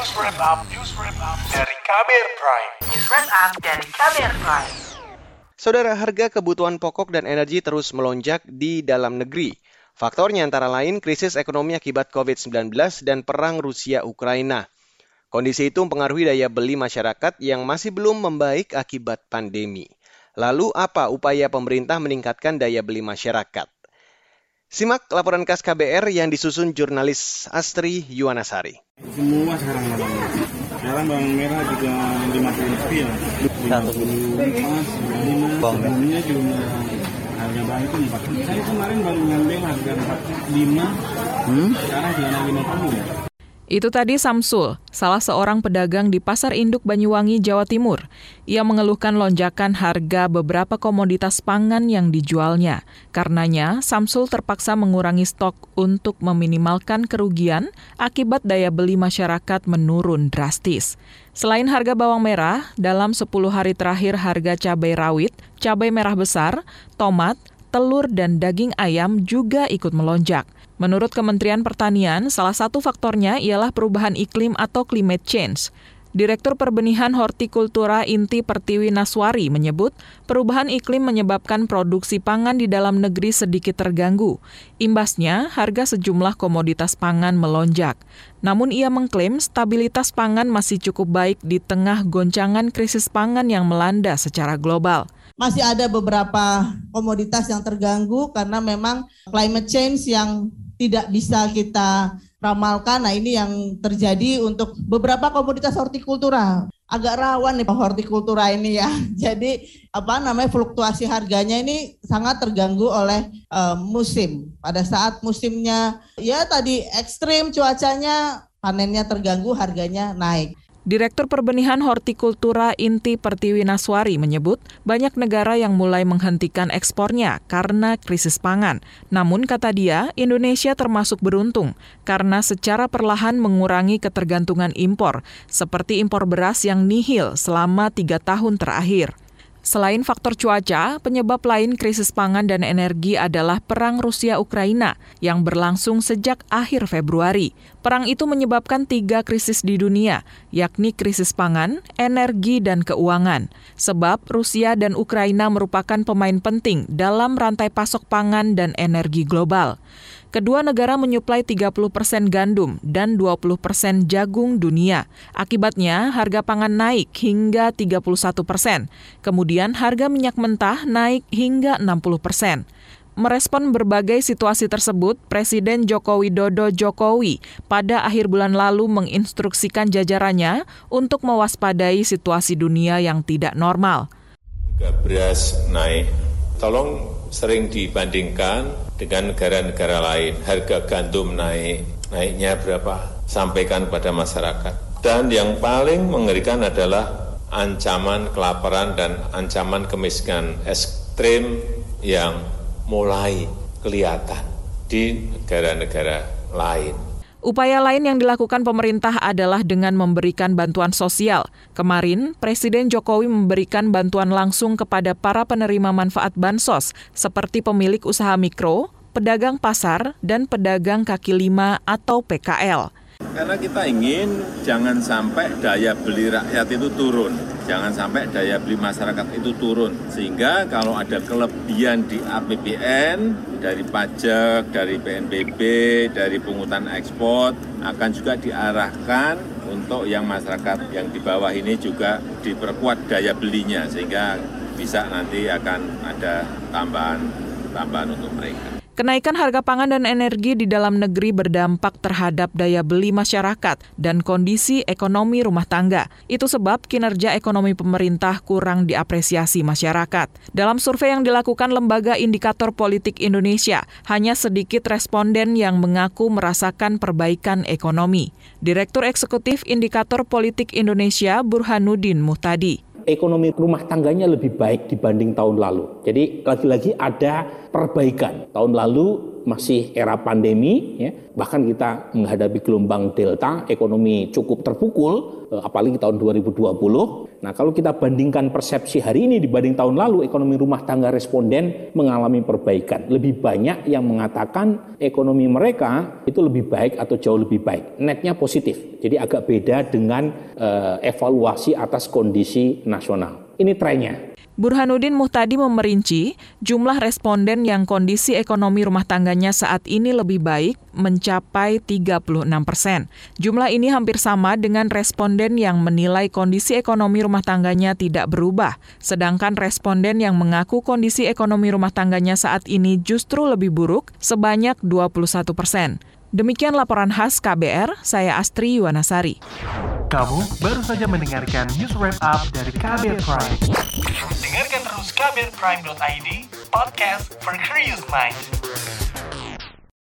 News Wrap Up, News Wrap Up dari Kamer Prime. News Wrap Up dari Kamer Prime. Saudara, harga kebutuhan pokok dan energi terus melonjak di dalam negeri. Faktornya antara lain krisis ekonomi akibat COVID-19 dan perang Rusia-Ukraina. Kondisi itu mempengaruhi daya beli masyarakat yang masih belum membaik akibat pandemi. Lalu apa upaya pemerintah meningkatkan daya beli masyarakat? Simak laporan khas KBR yang disusun jurnalis Astri Yuwanasari. Semua sekarang bawang merah. Sekarang bawang merah juga lima puluh rupiah. Satu pas, lima. Sebelumnya juga harga bawang itu empat. Saya kemarin baru ngambil harga empat lima. Sekarang sudah naik lima puluh. Itu tadi Samsul, salah seorang pedagang di Pasar Induk Banyuwangi, Jawa Timur. Ia mengeluhkan lonjakan harga beberapa komoditas pangan yang dijualnya. Karenanya, Samsul terpaksa mengurangi stok untuk meminimalkan kerugian akibat daya beli masyarakat menurun drastis. Selain harga bawang merah, dalam 10 hari terakhir harga cabai rawit, cabai merah besar, tomat, telur, dan daging ayam juga ikut melonjak. Menurut Kementerian Pertanian, salah satu faktornya ialah perubahan iklim atau climate change. Direktur Perbenihan Hortikultura Inti Pertiwi Naswari menyebut perubahan iklim menyebabkan produksi pangan di dalam negeri sedikit terganggu. Imbasnya, harga sejumlah komoditas pangan melonjak. Namun ia mengklaim stabilitas pangan masih cukup baik di tengah goncangan krisis pangan yang melanda secara global masih ada beberapa komoditas yang terganggu karena memang climate change yang tidak bisa kita ramalkan. Nah ini yang terjadi untuk beberapa komoditas hortikultura. Agak rawan nih hortikultura ini ya. Jadi apa namanya fluktuasi harganya ini sangat terganggu oleh uh, musim. Pada saat musimnya ya tadi ekstrim cuacanya panennya terganggu harganya naik. Direktur Perbenihan Hortikultura Inti Pertiwi Naswari menyebut banyak negara yang mulai menghentikan ekspornya karena krisis pangan. Namun kata dia, Indonesia termasuk beruntung karena secara perlahan mengurangi ketergantungan impor, seperti impor beras yang nihil selama tiga tahun terakhir. Selain faktor cuaca, penyebab lain krisis pangan dan energi adalah perang Rusia-Ukraina yang berlangsung sejak akhir Februari. Perang itu menyebabkan tiga krisis di dunia, yakni krisis pangan, energi, dan keuangan. Sebab Rusia dan Ukraina merupakan pemain penting dalam rantai pasok pangan dan energi global. Kedua negara menyuplai 30 persen gandum dan 20 persen jagung dunia. Akibatnya, harga pangan naik hingga 31 persen. Kemudian, harga minyak mentah naik hingga 60 persen. Merespon berbagai situasi tersebut, Presiden Joko Widodo Jokowi pada akhir bulan lalu menginstruksikan jajarannya untuk mewaspadai situasi dunia yang tidak normal. Beras naik, tolong sering dibandingkan dengan negara-negara lain. Harga gandum naik, naiknya berapa? Sampaikan pada masyarakat. Dan yang paling mengerikan adalah ancaman kelaparan dan ancaman kemiskinan ekstrim yang mulai kelihatan di negara-negara lain. Upaya lain yang dilakukan pemerintah adalah dengan memberikan bantuan sosial. Kemarin, Presiden Jokowi memberikan bantuan langsung kepada para penerima manfaat bansos, seperti pemilik usaha mikro, pedagang pasar, dan pedagang kaki lima atau PKL. Karena kita ingin jangan sampai daya beli rakyat itu turun, jangan sampai daya beli masyarakat itu turun. Sehingga kalau ada kelebihan di APBN, dari pajak, dari PNBP, dari pungutan ekspor, akan juga diarahkan untuk yang masyarakat yang di bawah ini juga diperkuat daya belinya, sehingga bisa nanti akan ada tambahan tambahan untuk mereka. Kenaikan harga pangan dan energi di dalam negeri berdampak terhadap daya beli masyarakat dan kondisi ekonomi rumah tangga. Itu sebab kinerja ekonomi pemerintah kurang diapresiasi masyarakat. Dalam survei yang dilakukan Lembaga Indikator Politik Indonesia, hanya sedikit responden yang mengaku merasakan perbaikan ekonomi. Direktur Eksekutif Indikator Politik Indonesia Burhanuddin Muhtadi ekonomi rumah tangganya lebih baik dibanding tahun lalu. Jadi lagi-lagi ada perbaikan. Tahun lalu masih era pandemi, ya. bahkan kita menghadapi gelombang delta, ekonomi cukup terpukul, eh, apalagi tahun 2020. Nah kalau kita bandingkan persepsi hari ini dibanding tahun lalu, ekonomi rumah tangga responden mengalami perbaikan. Lebih banyak yang mengatakan ekonomi mereka itu lebih baik atau jauh lebih baik. Netnya positif, jadi agak beda dengan uh, evaluasi atas kondisi nasional. Ini trennya. Burhanuddin Muhtadi memerinci jumlah responden yang kondisi ekonomi rumah tangganya saat ini lebih baik mencapai 36 persen. Jumlah ini hampir sama dengan responden yang menilai kondisi ekonomi rumah tangganya tidak berubah, sedangkan responden yang mengaku kondisi ekonomi rumah tangganya saat ini justru lebih buruk sebanyak 21 persen. Demikian laporan khas KBR, saya Astri Yuwanasari. Kamu baru saja mendengarkan news wrap up dari KBR Prime. Dengarkan terus kbrprime.id, podcast for curious mind.